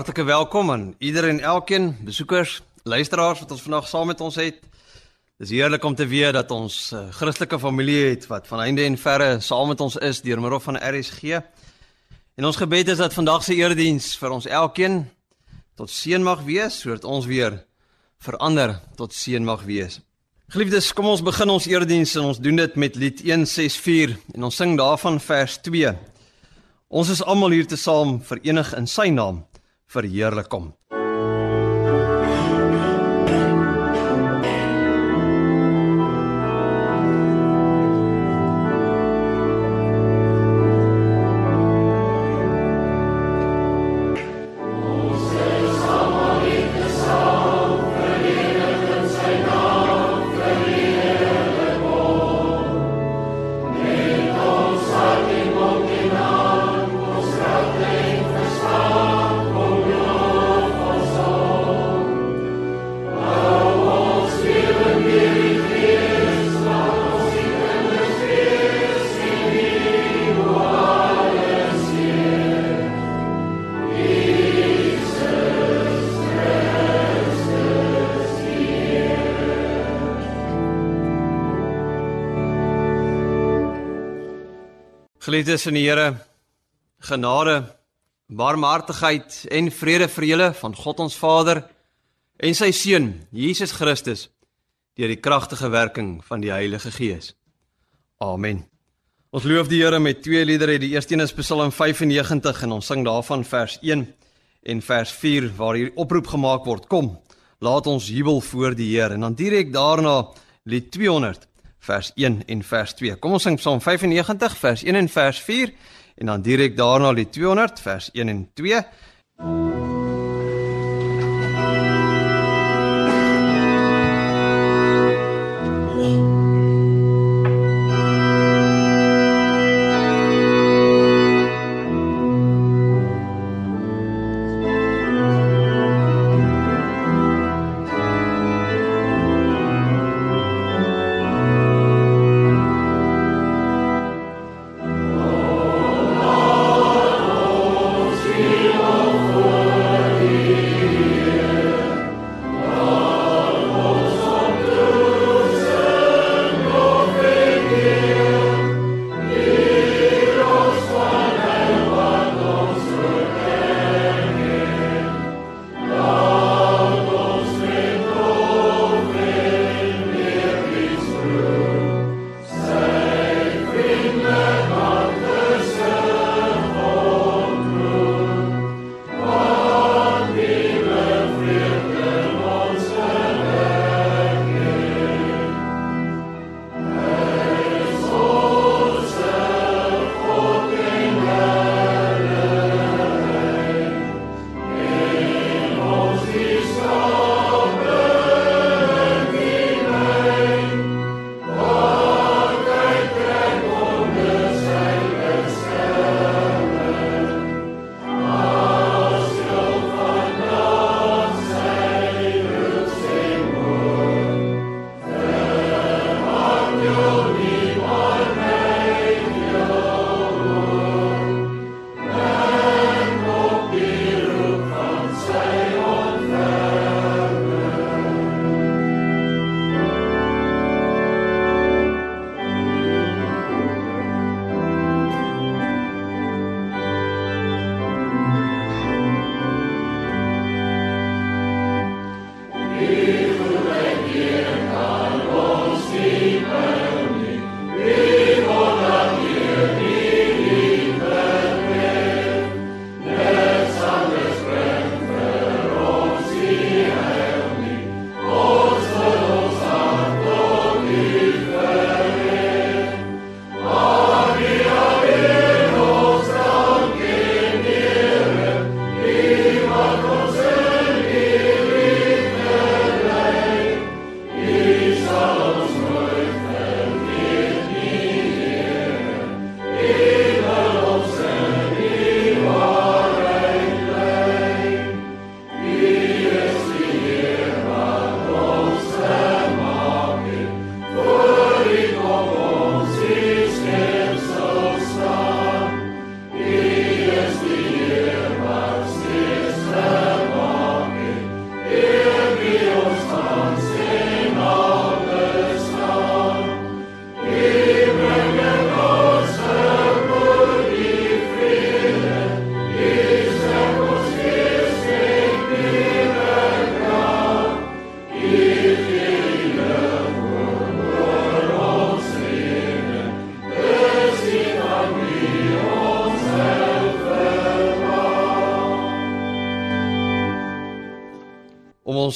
Hartlike welkom aan iedereen en elkeen, besoekers, luisteraars wat ons vandag saam met ons het. Dis heerlik om te weet dat ons uh, Christelike familie het wat van einde en verre saam met ons is deur middel van RSG. En ons gebed is dat vandag se erediens vir ons elkeen tot seën mag wees sodat ons weer verander tot seën mag wees. Geliefdes, kom ons begin ons erediens en ons doen dit met lied 164 en ons sing daarvan vers 2. Ons is almal hier te saam verenig in sy naam verheerlik hom. Geliefdes in die Here, genade, barmhartigheid en vrede vir julle van God ons Vader en sy seun Jesus Christus deur die kragtige werking van die Heilige Gees. Amen. Ons loof die Here met twee liedere. Die eerste een is Psalm 95 en ons sing daarvan vers 1 en vers 4 waar hier oproep gemaak word: Kom, laat ons jubel voor die Here. En dan direk daarna lied 200 vers 1 en vers 2. Kom ons sing Psalm 95 vers 1 en vers 4 en dan direk daarna die 200 vers 1 en 2.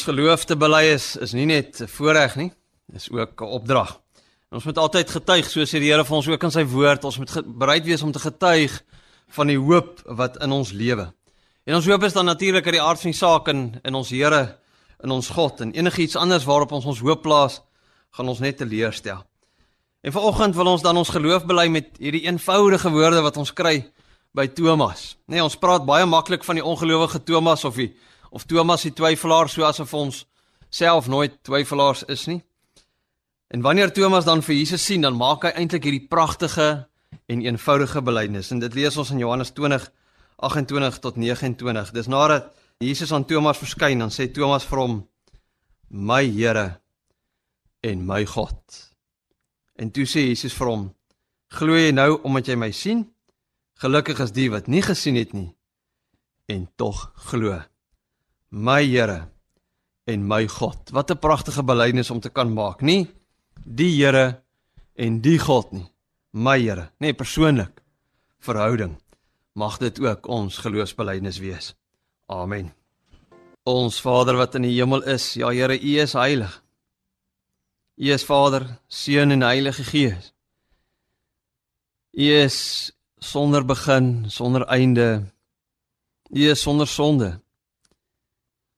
Geloof te bely is is nie net 'n voorreg nie, dis ook 'n opdrag. Ons moet altyd getuig, soos die Here vir ons ook in sy woord, ons moet bereid wees om te getuig van die hoop wat in ons lewe. En ons hoop is dan natuurlik uit die aard van die saak in in ons Here, in ons God en enigiets anders waarop ons ons hoop plaas, gaan ons net teleurstel. En vanoggend wil ons dan ons geloof bely met hierdie eenvoudige woorde wat ons kry by Thomas. Nee, ons praat baie maklik van die ongelowige Thomas of die of Thomas die twyfelaar so asof ons self nooit twyfelaars is nie. En wanneer Thomas dan vir Jesus sien, dan maak hy eintlik hierdie pragtige en eenvoudige belydenis. En dit lees ons in Johannes 20 28 tot 29. Dis nadat Jesus aan Thomas verskyn, dan sê Thomas vir hom: "My Here en my God." En toe sê Jesus vir hom: "Glo jy nou omdat jy my sien? Gelukkig is die wat nie gesien het nie en tog glo." My Here en my God. Wat 'n pragtige belydenis om te kan maak, nie die Here en die God nie, my Here, nê, nee, persoonlik verhouding. Mag dit ook ons geloofsbelydenis wees. Amen. Ons Vader wat in die hemel is, ja Here, U is heilig. U is Vader, Seun en Heilige Gees. U is sonder begin, sonder einde. U is sonder sonde.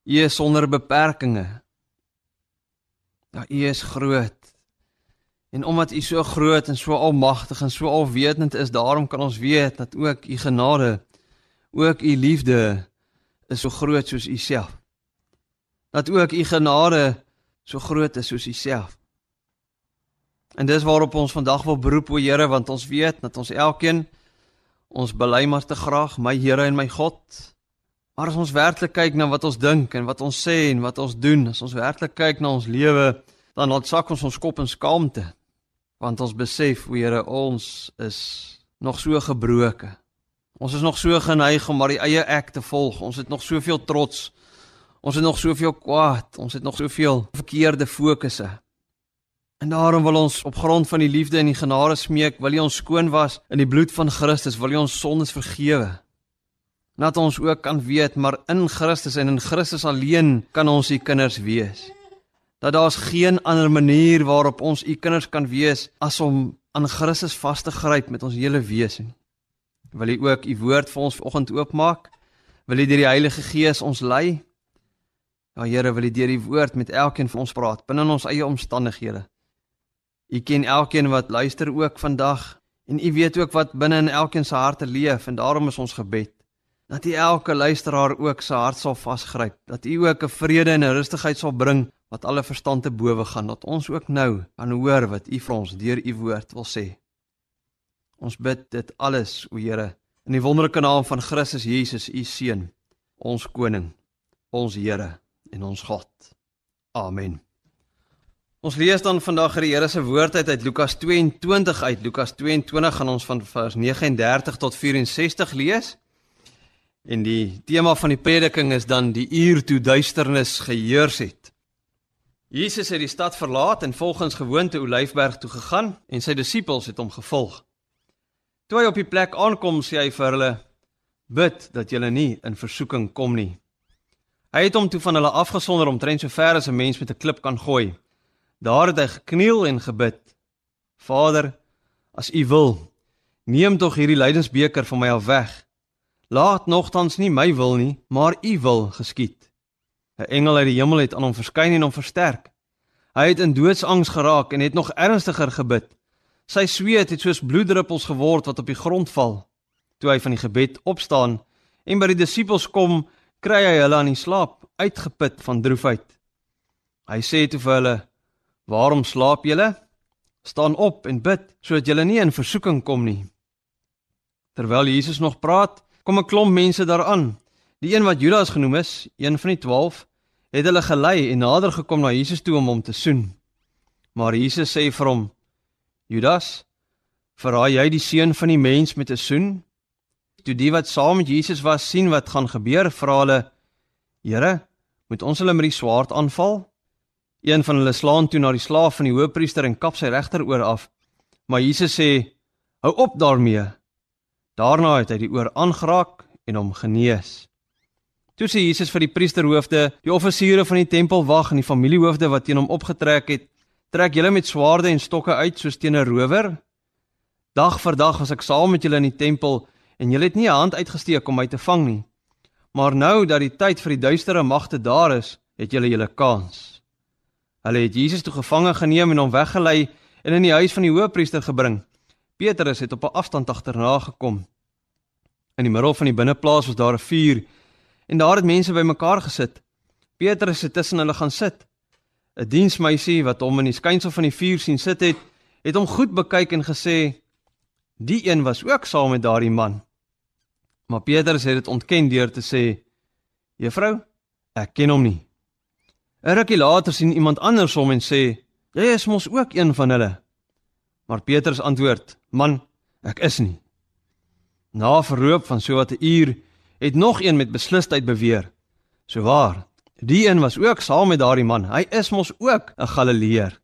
U is sonder beperkings. Ja, U is groot. En omdat U so groot en so almagtig en so alwetend is, daarom kan ons weet dat ook U genade, ook U liefde is so groot soos U self. Dat ook U genade so groot is soos U self. En dis waarop ons vandag wil beroep o Here, want ons weet dat ons elkeen ons bely maar te graag, my Here en my God, Maar as ons werklik kyk na wat ons dink en wat ons sê en wat ons doen, as ons werklik kyk na ons lewe, dan laat sak ons ons kop in skaamte. Want ons besef, o Here, ons is nog so gebroke. Ons is nog so geneig om maar die eie ek te volg. Ons het nog soveel trots. Ons het nog soveel kwaad. Ons het nog soveel verkeerde fokusse. En daarom wil ons op grond van die liefde en die genade smeek, wil U ons skoon was in die bloed van Christus, wil U ons sondes vergewe dat ons ook kan weet maar in Christus en in Christus alleen kan ons u kinders wees. Dat daar's geen ander manier waarop ons u kinders kan wees as om aan Christus vas te gryp met ons hele wese. Wil u ook u woord vir ons vanoggend oopmaak? Wil u deur die Heilige Gees ons lei? Ja Here, wil u deur die woord met elkeen van ons praat binne ons eie omstandighede. U ken elkeen wat luister ook vandag en u weet ook wat binne in elkeen se harte leef en daarom is ons gebed dat U elke luisteraar ook se hart sal vasgryp, dat U ook 'n vrede en 'n rustigheid sal bring wat alle verstand te bowe gaan, dat ons ook nou kan hoor wat U vir ons deur U woord wil sê. Ons bid dit alles, o Here, in die wonderlike naam van Christus Jesus, U seun, ons koning, ons Here en ons God. Amen. Ons lees dan vandag die Here se woord uit uit Lukas 22 uit Lukas 22 gaan ons van vers 39 tot 64 lees. En die tema van die prediking is dan die uur toe duisternis geheers het. Jesus het die stad verlaat en volgens gewoonte Olyfberg toe gegaan en sy disippels het hom gevolg. Toe hy op die plek aankom, sê hy vir hulle: "Bid dat julle nie in versoeking kom nie." Hy het hom toe van hulle afgesonder omtrent so ver as 'n mens met 'n klip kan gooi. Daar het hy gekniel en gebid: "Vader, as U wil, neem tog hierdie lydensbeker van my af weg." Laat nogtans nie my wil nie, maar u wil geskied. 'n Engel uit die hemel het aan hom verskyn en hom versterk. Hy het in doodsangs geraak en het nog ernstiger gebid. Sy sweet het soos bloeddruppels geword wat op die grond val. Toe hy van die gebed opstaan en by die disippels kom, kry hy hulle aan die slaap, uitgeput van droefheid. Hy sê toe vir hulle: "Waarom slaap julle? Staan op en bid sodat julle nie in versoeking kom nie." Terwyl Jesus nog praat, kom 'n klomp mense daaraan. Die een wat Judas genoem is, een van die 12, het hulle gelei en nader gekom na Jesus toe om hom te soen. Maar Jesus sê vir hom: "Judas, verraai jy die seun van die mens met 'n soen?" Toe die wat saam met Jesus was sien wat gaan gebeur, vra hulle: "Here, moet ons hulle met die swaard aanval?" Een van hulle slaan toe na die slaaf van die hoofpriester en kap sy regteroor af. Maar Jesus sê: "Hou op daarmee." Daarna het hy die oor aangeraak en hom genees. Toe sê Jesus vir die priesterhoofde, die offisiere van die tempelwag en die familiehoofde wat teen hom opgetrek het, trek julle met swaarde en stokke uit soos teen 'n rower? Dag vir dag was ek saam met julle in die tempel en julle het nie 'n hand uitgesteek om my te vang nie. Maar nou dat die tyd vir die duistere magte daar is, het julle julle kans. Hulle het Jesus toe gevange geneem en hom weggelei en in die huis van die hoofpriester gebring. Petrus het op 'n afstand agterna gekom. In die middel van die binneplaas was daar 'n vuur en daar het mense bymekaar gesit. Petrus het tussen hulle gaan sit. 'n Diensmeisie wat hom in die skynsel van die vuur sien sit het, het hom goed bekyk en gesê: "Die een was ook saam met daardie man." Maar Petrus het dit ontken deur te sê: "Juffrou, ek ken hom nie." 'n Rukkie later sien iemand anders hom en sê: "Jy is mos ook een van hulle." Maar Petrus antwoord: "Man, ek is nie." Na verloop van so wat 'n uur het nog een met beslisheid beweer: "So waar, die een was ook saam met daardie man. Hy is mos ook 'n Galileër."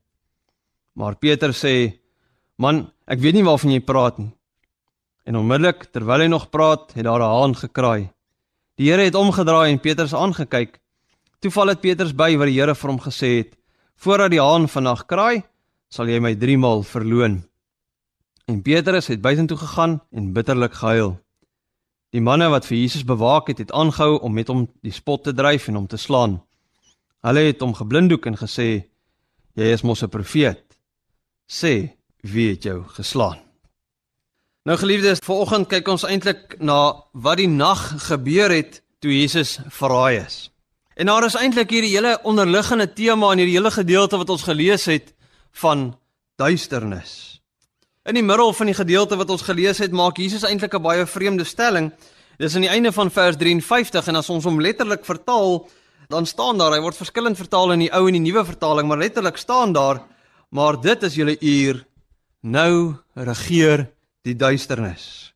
Maar Petrus sê: "Man, ek weet nie waarvan jy praat nie." En onmiddellik terwyl hy nog praat, het daar 'n haan gekraai. Die Here het omgedraai en Petrus aangekyk. Toe val dit Petrus by wat die Here vir hom gesê het: "Voordat die haan vannag kraai, sal jy my 3 maal verloon." En Petrus het buitentoe gegaan en bitterlik gehuil. Die manne wat vir Jesus bewaak het, het aangehou om met hom die spot te dryf en hom te slaan. Hulle het hom geblinddoek en gesê: "Jy is mos 'n profeet. Sê, wie het jou geslaan?" Nou geliefdes, vanoggend kyk ons eintlik na wat die nag gebeur het toe Jesus verraai is. En daar is eintlik hier die hele onderliggende tema in hierdie hele gedeelte wat ons gelees het van duisternis. In die middel van die gedeelte wat ons gelees het, maak Jesus eintlik 'n baie vreemde stelling. Dis aan die einde van vers 53 en as ons hom letterlik vertaal, dan staan daar, hy word verskillend vertaal in die ou en die nuwe vertaling, maar letterlik staan daar, maar dit is julle uur nou regeer die duisternis.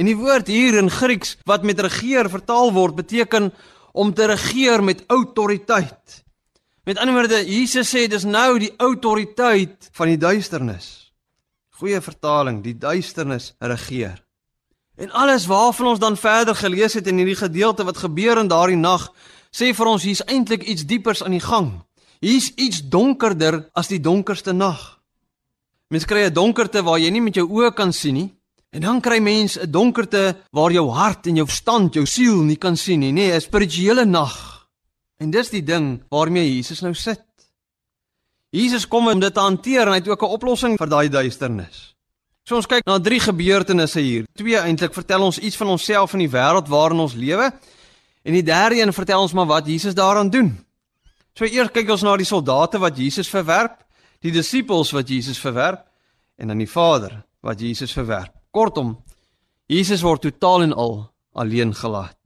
En die woord hier in Grieks wat met regeer vertaal word, beteken om te regeer met autoriteit. Met ander woorde, Jesus sê dis nou die autoriteit van die duisternis. Goeie vertaling, die duisternis regeer. En alles waarvan ons dan verder gelees het in hierdie gedeelte wat gebeur in daardie nag, sê vir ons hier's eintlik iets diepers aan die gang. Hier's iets donkerder as die donkerste nag. Mens kry 'n donkerte waar jy nie met jou oë kan sien nie, en dan kry mens 'n donkerte waar jou hart en jou verstand, jou siel nie kan sien nie, nee, 'n spirituele nag. En dis die ding waarmee Jesus nou sit. Jesus kom om dit te hanteer en hy het ook 'n oplossing vir daai duisternis. So ons kyk na drie gebeurtenisse hier. Twee eintlik vertel ons iets van onsself en die wêreld waarin ons lewe. En die derde een vertel ons maar wat Jesus daaraan doen. So eers kyk ons na die soldate wat Jesus verwerp, die disippels wat Jesus verwerp en dan die Vader wat Jesus verwerp. Kortom, Jesus word totaal en al alleen gelaat.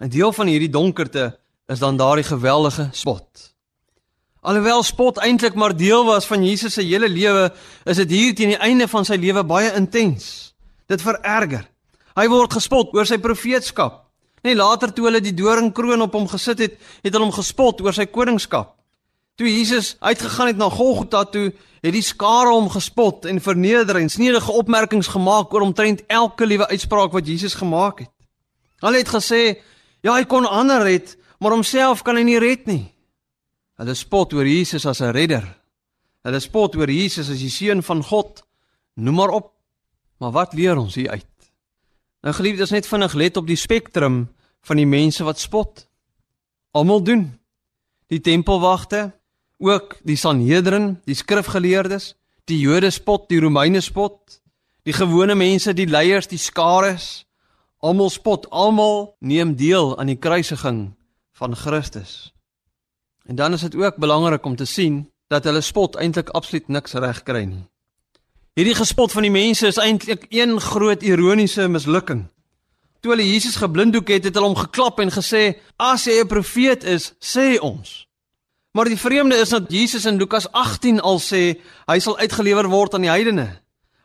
'n Deel van hierdie donkerte is dan daardie geweldige spot. Alhoewel spot eintlik maar deel was van Jesus se hele lewe, is dit hier teen die einde van sy lewe baie intens. Dit vererger. Hy word gespot oor sy profeetskap. Net later toe hulle die doringkroon op hom gesit het, het hulle hom gespot oor sy koningskap. Toe Jesus uitgegaan het na Golgotha toe, het die skare hom gespot en verneder en snedige opmerkings gemaak oor omtrent elke liewe uitspraak wat Jesus gemaak het. Hulle het gesê, ja, hy kon ander red, maar homself kan hy nie red nie. Hulle spot oor Jesus as 'n redder. Hulle spot oor Jesus as die seun van God. Noem maar op. Maar wat leer ons hier uit? Nou geliefdes, net vinnig let op die spektrum van die mense wat spot. Almal doen. Die tempelwagte, ook die Sanhedrin, die skrifgeleerdes, die Jode spot, die Romeine spot, die gewone mense, die leiers, die skares, almal spot, almal neem deel aan die kruisiging van Christus. En dan is dit ook belangrik om te sien dat hulle spot eintlik absoluut niks reg kry nie. Hierdie gespot van die mense is eintlik een groot ironiese mislukking. Toe hulle Jesus geblinddoek het, het hulle hom geklap en gesê: "As jy 'n profeet is, sê ons." Maar die vreemde is dat Jesus in Lukas 18 al sê hy sal uitgelewer word aan die heidene.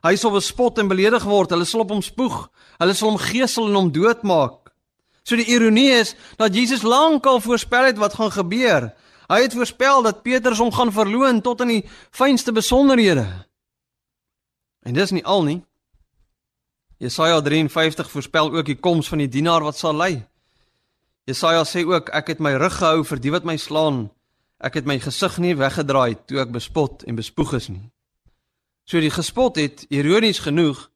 Hy sal bespot en beledig word, hulle sal op hom spoeg, hulle sal hom gesel en hom doodmaak. So die ironie is dat Jesus lankal voorspel het wat gaan gebeur. Hy het voorspel dat Petrus hom gaan verloon tot in die fynste besonderhede. En dis nie al nie. Jesaja 53 voorspel ook die koms van die dienaar wat sal lei. Jesaja sê ook ek het my rug gehou vir die wat my slaan. Ek het my gesig nie weggedraai toe ek bespot en bespoeg is nie. So die gespot het ironies genoeg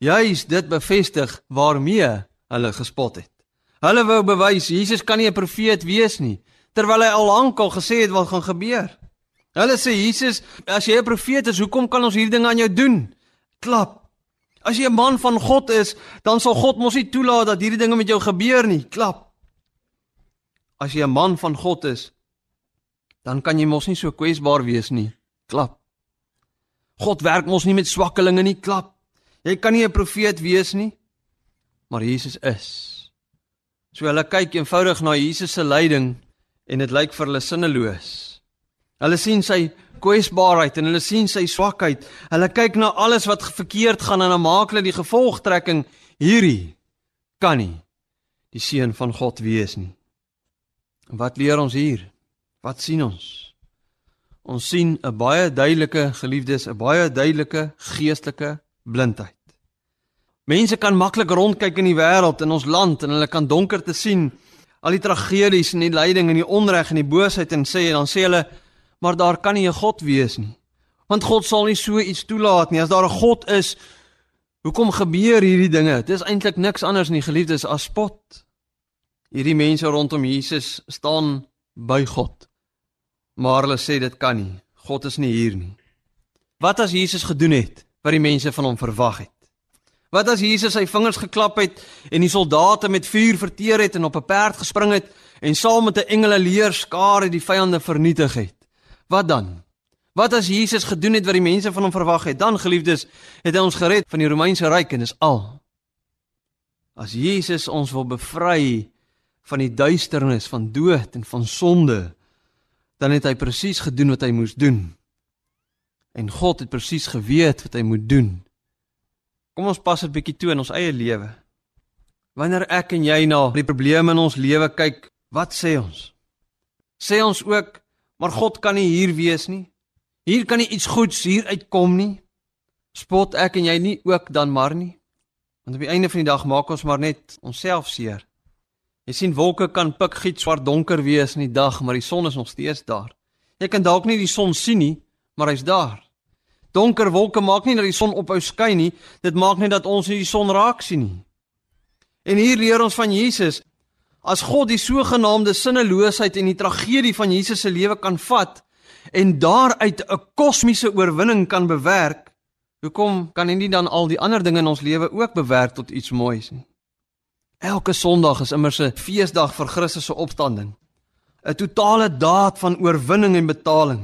juis dit bevestig waarmee hulle gespot het. Hulle wou bewys Jesus kan nie 'n profeet wees nie, terwyl hy al lank al gesê het wat gaan gebeur. Hulle sê Jesus, as jy 'n profeet is, hoekom kan ons hierdie ding aan jou doen? Klap. As jy 'n man van God is, dan sal God mos nie toelaat dat hierdie dinge met jou gebeur nie. Klap. As jy 'n man van God is, dan kan jy mos nie so kwesbaar wees nie. Klap. God werk mos nie met swakkelinge nie. Klap. Jy kan nie 'n profeet wees nie, maar Jesus is. So hulle kyk eenvoudig na Jesus se lyding en dit lyk vir hulle sinneloos. Hulle sien sy kwesbaarheid en hulle sien sy swakheid. Hulle kyk na alles wat verkeerd gaan en dan maak hulle die gevolgtrekking hierdie kan nie die seun van God wees nie. En wat leer ons hier? Wat sien ons? Ons sien 'n baie duidelike geliefdes, 'n baie duidelike geestelike blindheid. Mense kan maklik rondkyk in die wêreld in ons land en hulle kan donker te sien al die tragedies en die lyding en die onreg en die boosheid en sê dan sê hulle maar daar kan nie 'n God wees nie. Want God sal nie so iets toelaat nie. As daar 'n God is, hoekom gebeur hierdie dinge? Dit is eintlik niks anders nie, geliefdes, as spot. Hierdie mense rondom Jesus staan by God. Maar hulle sê dit kan nie. God is nie hier nie. Wat as Jesus gedoen het wat die mense van hom verwag het? Wat as Jesus sy vingers geklap het en die soldate met vuur verteer het en op 'n perd gespring het en saam met 'n engele leer skare die vyande vernietig het? Wat dan? Wat as Jesus gedoen het wat die mense van hom verwag het? Dan geliefdes, het hy ons gered van die Romeinse ryk en dis al. As Jesus ons wil bevry van die duisternis van dood en van sonde, dan het hy presies gedoen wat hy moes doen. En God het presies geweet wat hy moet doen. Kom ons pas 'n bietjie toe in ons eie lewe. Wanneer ek en jy na die probleme in ons lewe kyk, wat sê ons? Sê ons ook Maar God kan nie hier wees nie. Hier kan nie iets goeds hier uitkom nie. Spot ek en jy nie ook dan maar nie. Want op die einde van die dag maak ons maar net onsself seer. Jy sien wolke kan pikgiet swart donker wees in die dag, maar die son is nog steeds daar. Jy kan dalk nie die son sien nie, maar hy's daar. Donker wolke maak nie dat die son ophou skyn nie, dit maak net dat ons nie die son raak sien nie. En hier leer ons van Jesus As God die sogenaamde sinneloosheid en die tragedie van Jesus se lewe kan vat en daaruit 'n kosmiese oorwinning kan bewerk, hoekom kan hy nie dan al die ander dinge in ons lewe ook bewerk tot iets moois nie? Elke Sondag is immers 'n feesdag vir Christus se opstanding. 'n Totale daad van oorwinning en betaling.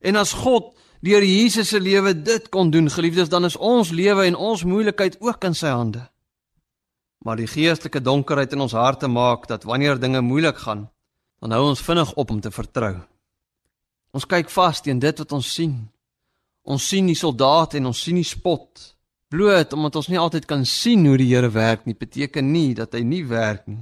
En as God deur Jesus se lewe dit kon doen, geliefdes, dan is ons lewe en ons moeilikheid ook in sy hande. Maar die geestelike donkerheid in ons harte maak dat wanneer dinge moeilik gaan, dan hou ons vinnig op om te vertrou. Ons kyk vas teen dit wat ons sien. Ons sien die soldate en ons sien die spot. Bloot omdat ons nie altyd kan sien hoe die Here werk nie, beteken nie dat hy nie werk nie.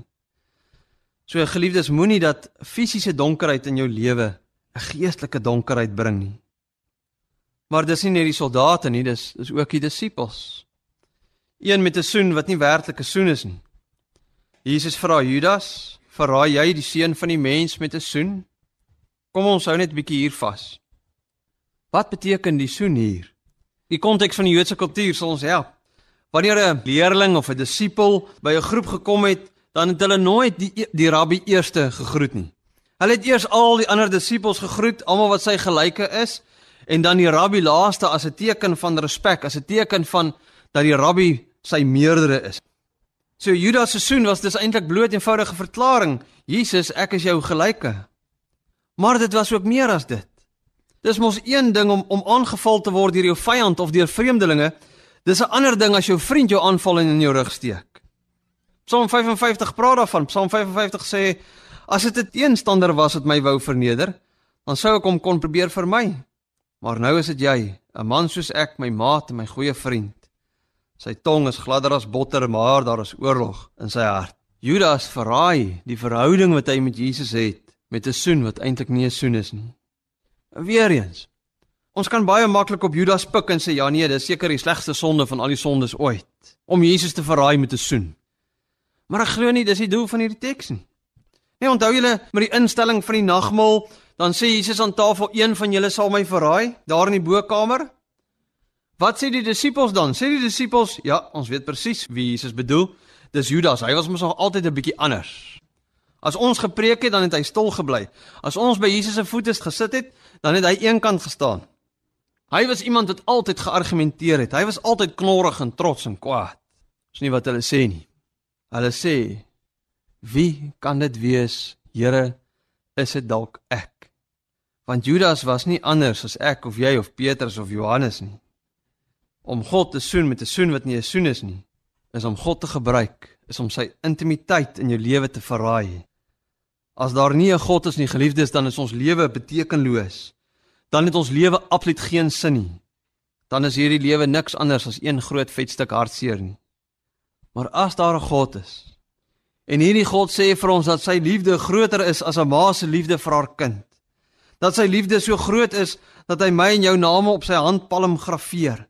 So geliefdes, moenie dat fisiese donkerheid in jou lewe 'n geestelike donkerheid bring nie. Maar dis nie net die soldate nie, dis dis ook die disippels. Een met 'n soen wat nie werklik 'n soen is nie. Jesus vra Judas, "Verraai jy die seun van die mens met 'n soen?" Kom ons hou net 'n bietjie hier vas. Wat beteken die soen hier? Die konteks van die Joodse kultuur sal ons help. Wanneer 'n leerling of 'n disipel by 'n groep gekom het, dan het hulle nooit die die rabbi eerste gegroet nie. Hulle het eers al die ander disippels gegroet, almal wat sy gelyke is, en dan die rabbi laaste as 'n teken van respek, as 'n teken van dat die rabbi sy meerdere is. So Judas se soen was dis eintlik bloot eenvoudige verklaring. Jesus, ek is jou gelyke. Maar dit was ook meer as dit. Dis mos een ding om om aangeval te word deur jou vyand of deur vreemdelinge. Dis 'n ander ding as jou vriend jou aanval en in jou rug steek. Psalm 55 praat daarvan. Psalm 55 sê as dit 'n teenstander was wat my wou verneder, dan sou ek hom kon probeer vermy. Maar nou is dit jy, 'n man soos ek, my maat en my goeie vriend. Sy tong is gladder as botter, maar daar is oorlog in sy hart. Judas verraai die verhouding wat hy met Jesus het met 'n soen wat eintlik nie 'n soen is nie. Weereens. Ons kan baie maklik op Judas pik en sê ja nee, dis seker die slegste sonde van al die sondes ooit om Jesus te verraai met 'n soen. Maar ek glo nie dis die doel van hierdie teks nie. Nee, onthou julle met die instelling van die nagmaal, dan sê Jesus aan tafel een van julle sal my verraai daar in die bokkamer. Wat sê die disippels dan? Sê die disippels, ja, ons weet presies wie Jesus bedoel. Dis Judas. Hy was mos nog altyd 'n bietjie anders. As ons gepreek het, dan het hy stil gebly. As ons by Jesus se voete gesit het, dan het hy eenkant gestaan. Hy was iemand wat altyd geargumenteer het. Hy was altyd knorrig en trots en kwaad. Dis nie wat hulle sê nie. Hulle sê Wie kan dit wees? Here, is dit dalk ek? Want Judas was nie anders as ek of jy of Petrus of Johannes nie. Om God te soen met 'n soen wat nie 'n soen is nie, is om God te gebruik, is om sy intimiteit in jou lewe te verraai. As daar nie 'n God is nie, geliefdes, dan is ons lewe betekenloos. Dan het ons lewe absoluut geen sin nie. Dan is hierdie lewe niks anders as een groot vet stuk hartseer nie. Maar as daar 'n God is, En hierdie God sê vir ons dat sy liefde groter is as 'n ma se liefde vir haar kind. Dat sy liefde so groot is dat hy my en jou name op sy handpalm graweer.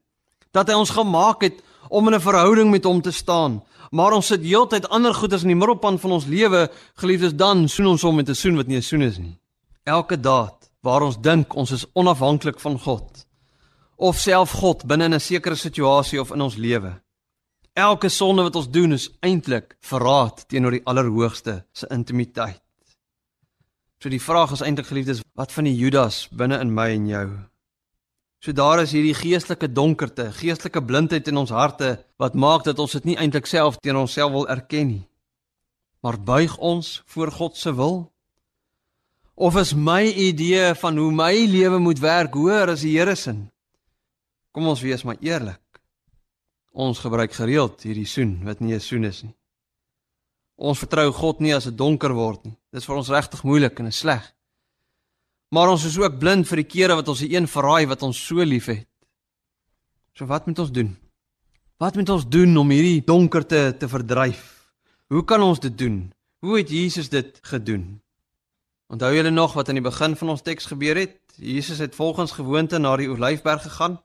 Dat hy ons gemaak het om in 'n verhouding met hom te staan. Maar ons sit heeltyd ander goeders in die middelpunt van ons lewe, geliefdes, dan soen ons hom met 'n soen wat nie 'n soen is nie. Elke daad waar ons dink ons is onafhanklik van God of self God binne 'n sekere situasie of in ons lewe. Elke sonde wat ons doen is eintlik verraad teenoor die Allerhoogste se intimiteit. So die vraag is eintlik geliefdes, wat van die Judas binne in my en jou? So daar is hierdie geestelike donkerte, geestelike blindheid in ons harte wat maak dat ons dit nie eintlik self teenoor onsself wil erken nie. Maar buig ons voor God se wil? Of is my idee van hoe my lewe moet werk hoër as die Here se? Kom ons wees maar eerlik. Ons gebruik gereeld hierdie soen wat nie 'n soen is nie. Ons vertrou God nie as dit donker word nie. Dis vir ons regtig moeilik en sleg. Maar ons is ook blind vir die kere wat ons die een verraai wat ons so liefhet. So wat moet ons doen? Wat moet ons doen om hierdie donkerte te verdryf? Hoe kan ons dit doen? Hoe het Jesus dit gedoen? Onthou julle nog wat aan die begin van ons teks gebeur het? Jesus het volgens gewoonte na die Olyfberg gegaan.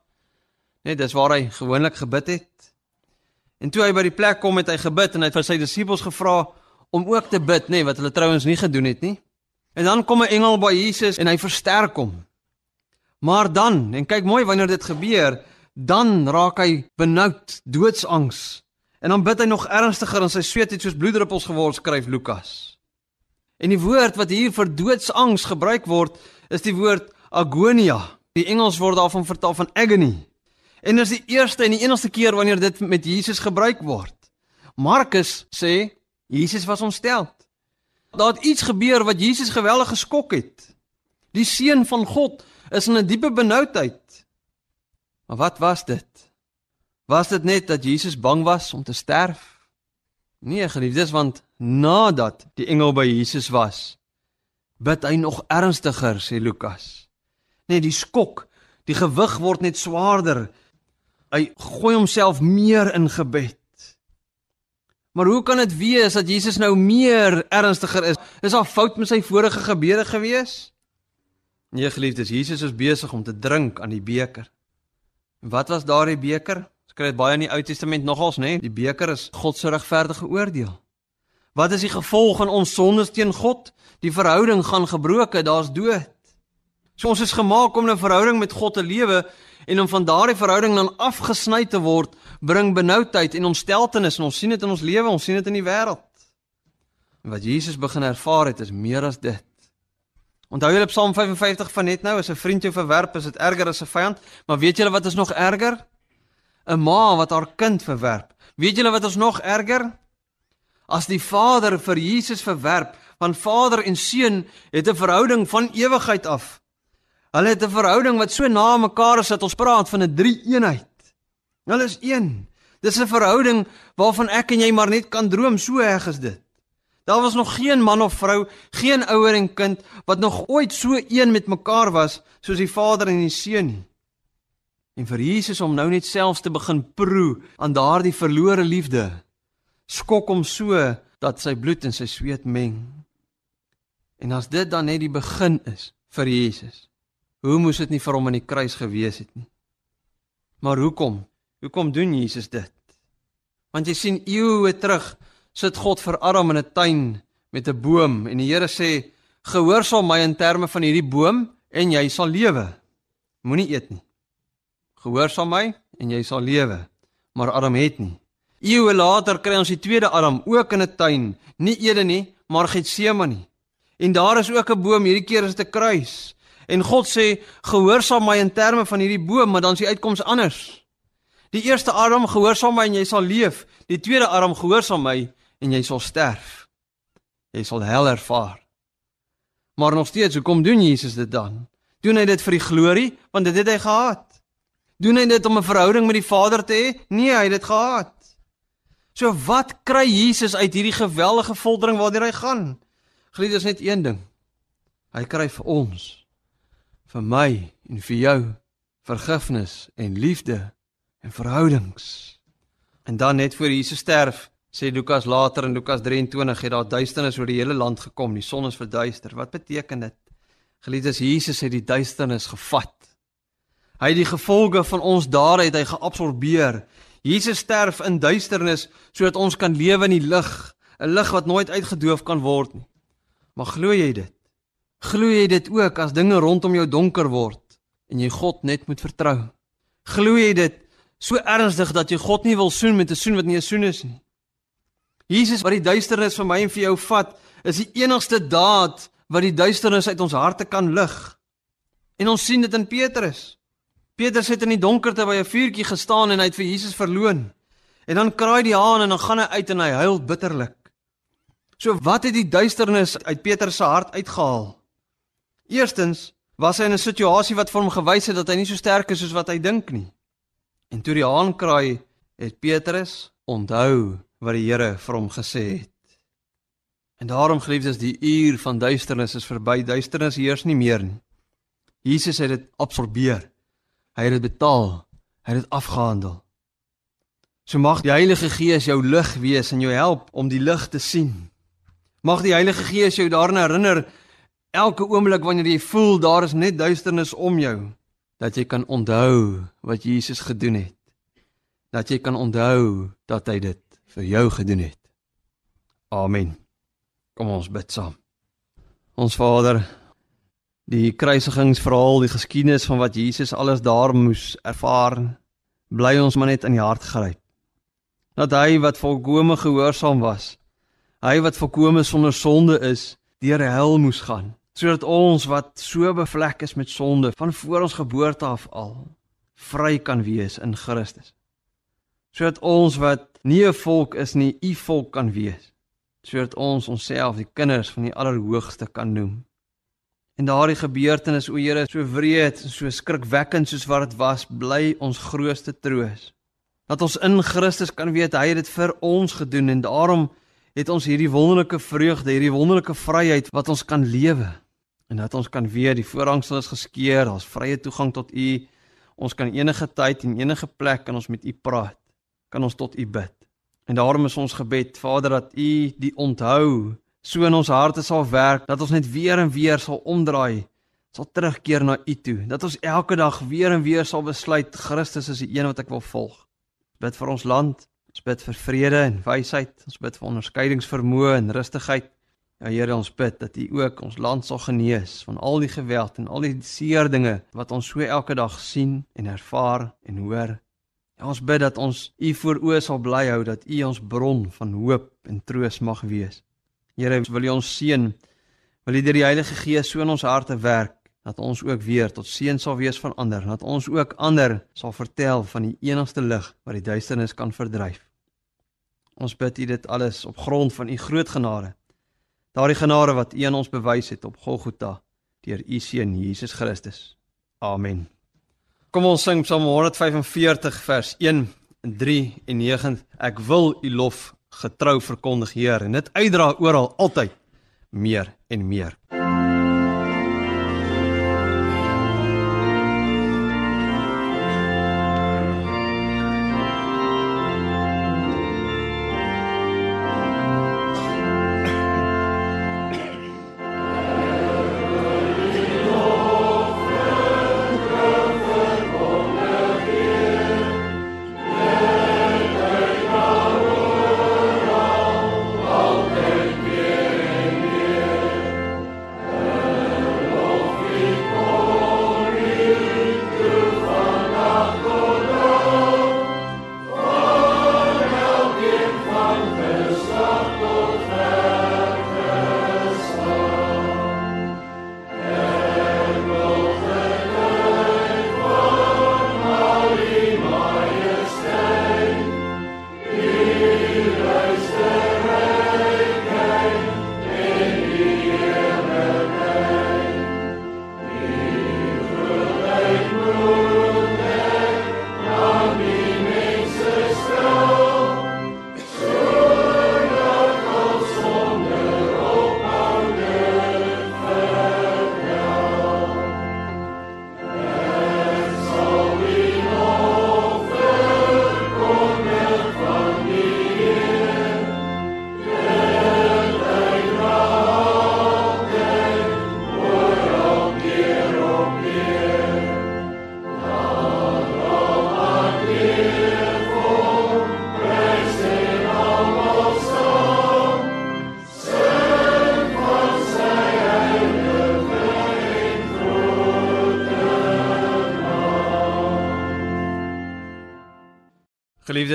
Net dis waar hy gewoonlik gebid het. En toe hy by die plek kom het hy gebid en hy het vir sy disippels gevra om ook te bid, nê, nee, wat hulle trouens nie gedoen het nie. En dan kom 'n engel by Jesus en hy versterk hom. Maar dan, en kyk mooi wanneer dit gebeur, dan raak hy benoud, doodsangs. En dan bid hy nog ernstiger en sy sweet het soos bloeddruppels geword, skryf Lukas. En die woord wat hier vir doodsangs gebruik word, is die woord agonia. Die Engels word daarvan vertaal van agony. En dis die eerste en die enigste keer wanneer dit met Jesus gebruik word. Markus sê Jesus was ontstel. Daar het iets gebeur wat Jesus geweldig geskok het. Die seun van God is in 'n diepe benoudheid. Maar wat was dit? Was dit net dat Jesus bang was om te sterf? Nee, geliefdes, want nadat die engel by Jesus was, bid hy nog ernstiger, sê Lukas. Nee, die skok, die gewig word net swaarder Hy gooi homself meer in gebed. Maar hoe kan dit wees dat Jesus nou meer ernstiger is? Is daar fout met sy vorige gebede gewees? Nee, geliefdes, Jesus is besig om te drink aan die beker. En wat was daardie beker? Ons kry dit baie in die Ou Testament nogals, né? Nee? Die beker is God se regverdige oordeel. Wat is die gevolg van ons sondes teen God? Die verhouding gaan gebroken, daar's dood. So ons is gemaak om 'n verhouding met God te lewe en om van daardie verhouding dan afgesny te word, bring benoudheid en ontsteltenis en ons sien dit in ons lewe, ons sien dit in die wêreld. En wat Jesus begin ervaar het is meer as dit. Onthou julle Psalm 55 van net nou, as 'n vriend jou verwerp, is dit erger as 'n vyand, maar weet julle wat is nog erger? 'n Ma wat haar kind verwerp. Weet julle wat is nog erger? As die Vader vir Jesus verwerp, want Vader en Seun het 'n verhouding van ewigheid af. Hulle het 'n verhouding wat so na mekaar is dat ons praat van 'n drie-eenheid. Hulle is een. Dis 'n verhouding waarvan ek en jy maar net kan droom, so erg is dit. Daar was nog geen man of vrou, geen ouer en kind wat nog ooit so een met mekaar was soos die Vader en die Seun nie. En vir Jesus om nou net selfs te begin proe aan daardie verlore liefde, skok hom so dat sy bloed en sy sweet meng. En as dit dan net die begin is vir Jesus, Hoe moes dit nie vir hom aan die kruis gewees het nie? Maar hoekom? Hoekom doen Jesus dit? Want jy sien eeue terug sit God vir Adam in 'n tuin met 'n boom en die Here sê: "Gehoorsaam my in terme van hierdie boom en jy sal lewe. Moenie eet nie. Gehoorsaam my en jy sal lewe." Maar Adam het nie. Eeue later kry ons die tweede Adam ook in 'n tuin, nie Eden nie, maar Getsemane. En daar is ook 'n boom, hierdie keer is dit 'n kruis. En God sê: "Gehoorsaam my in terme van hierdie boom, maar dan is die uitkoms anders." Die eerste Adam gehoorsaam my en jy sal leef. Die tweede Adam gehoorsaam my en jy sal sterf. Jy sal hel ervaar. Maar nog steeds, hoekom doen Jesus dit dan? Doen hy dit vir die glorie? Want dit het hy gehad. Doen hy dit om 'n verhouding met die Vader te hê? Nee, hy het dit gehad. So wat kry Jesus uit hierdie geweldige volbring waartoe hy gaan? Geliefdes net een ding. Hy kry vir ons vir my en vir jou vergifnis en liefde en verhoudings. En dan net voor Jesus sterf, sê Lukas later in Lukas 23 het daar duisternis oor die hele land gekom, die son is verduister. Wat beteken dit? Geliefdes, Jesus het die duisternis gevat. Hy het die gevolge van ons dade het hy geabsorbeer. Jesus sterf in duisternis sodat ons kan lewe in die lig, 'n lig wat nooit uitgedoof kan word nie. Maar glo jy dit? Glo jy dit ook as dinge rondom jou donker word en jy God net moet vertrou? Glo jy dit so ernstig dat jy God nie wil soen met 'n soen wat nie 'n soen is nie? Jesus wat die duisternis vir my en vir jou vat, is die enigste daad wat die duisternis uit ons harte kan lig. En ons sien dit in Petrus. Petrus het in die donkerte by 'n vuurtjie gestaan en hy het vir Jesus verloon. En dan kraai die haan en dan gaan hy uit en hy huil bitterlik. So wat het die duisternis uit Petrus se hart uitgehaal? Eerstens was hy in 'n situasie wat vir hom gewys het dat hy nie so sterk is soos wat hy dink nie. En toe die haan kraai, het Petrus onthou wat die Here vir hom gesê het. En daarom geliefdes, die uur van duisternis is verby. Duisternis heers nie meer nie. Jesus het dit absorbeer. Hy het dit betaal. Hy het dit afgehandel. So mag die Heilige Gees jou lig wees en jou help om die lig te sien. Mag die Heilige Gees jou daaraan herinner elke oomblik wanneer jy voel daar is net duisternis om jou, dat jy kan onthou wat Jesus gedoen het. Dat jy kan onthou dat hy dit vir jou gedoen het. Amen. Kom ons bid saam. Ons Vader, die kruisigingsverhaal, die geskiedenis van wat Jesus alles daar moes ervaar, bly ons maar net in die hart gryp. Dat hy wat volkome gehoorsaam was, hy wat volkome sonder sonde is, deur hel moes gaan, sodat ons wat so bevlek is met sonde van voor ons geboorte af al vry kan wees in Christus. Sodat ons wat nie 'n volk is nie, u volk kan wees. Sodat ons onsself die kinders van die Allerhoogste kan noem. En daardie gebeurtenis, o Here, so wreed en so skrikwekkend soos wat dit was, bly ons grootste troos. Dat ons in Christus kan weet hy het dit vir ons gedoen en daarom het ons hierdie wonderlike vreugde, hierdie wonderlike vryheid wat ons kan lewe. En dat ons kan weer die voorhangsel is geskeur, daar's vrye toegang tot U. Ons kan enige tyd en enige plek kan ons met U praat. Kan ons tot U bid. En daarom is ons gebed, Vader, dat U die onthou so in ons harte sal werk dat ons net weer en weer sal omdraai, sal terugkeer na U toe. Dat ons elke dag weer en weer sal besluit Christus is die een wat ek wil volg. Bid vir ons land, Ons bid vir vrede en wysheid. Ons bid vir onderskeidingsvermoë en rustigheid. Ja Here, ons bid dat U ook ons land sal genees van al die geweld en al die seer dinge wat ons so elke dag sien en ervaar en hoor. Ja, ons bid dat ons U voor oë sal bly hou dat U ons bron van hoop en troos mag wees. Here, wil U ons seën. Wil U deur die Heilige Gees so in ons harte werk dat ons ook weer tot seën sal wees van ander, dat ons ook ander sal vertel van die enigste lig wat die duisternis kan verdryf. Ons bid U dit alles op grond van U groot genade. Daardie genade wat U aan ons bewys het op Golgotha deur U seun Jesus Christus. Amen. Kom ons sing Psalm 145 vers 1 en 3 en 9. Ek wil U lof getrou verkondig, Heer, en dit uitdra oral altyd meer en meer.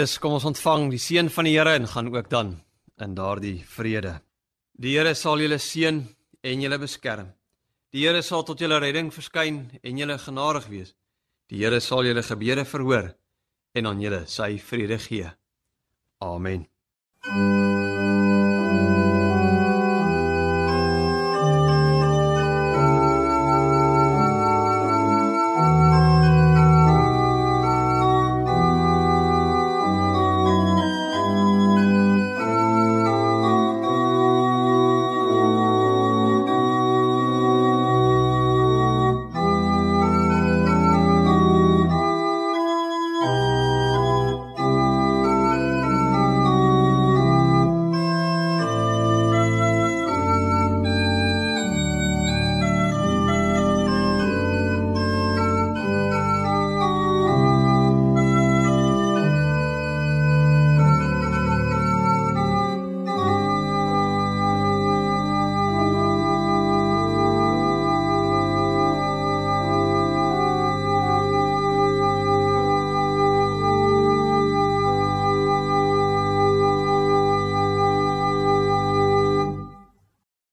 Geliefdes, kom ons ontvang die seën van die Here en gaan ook dan in daardie vrede. Die Here sal julle seën en julle beskerm. Die Here sal tot julle redding verskyn en julle genadig wees. Die Here sal julle gebede verhoor en aan julle sy vrede gee. Amen. Mm.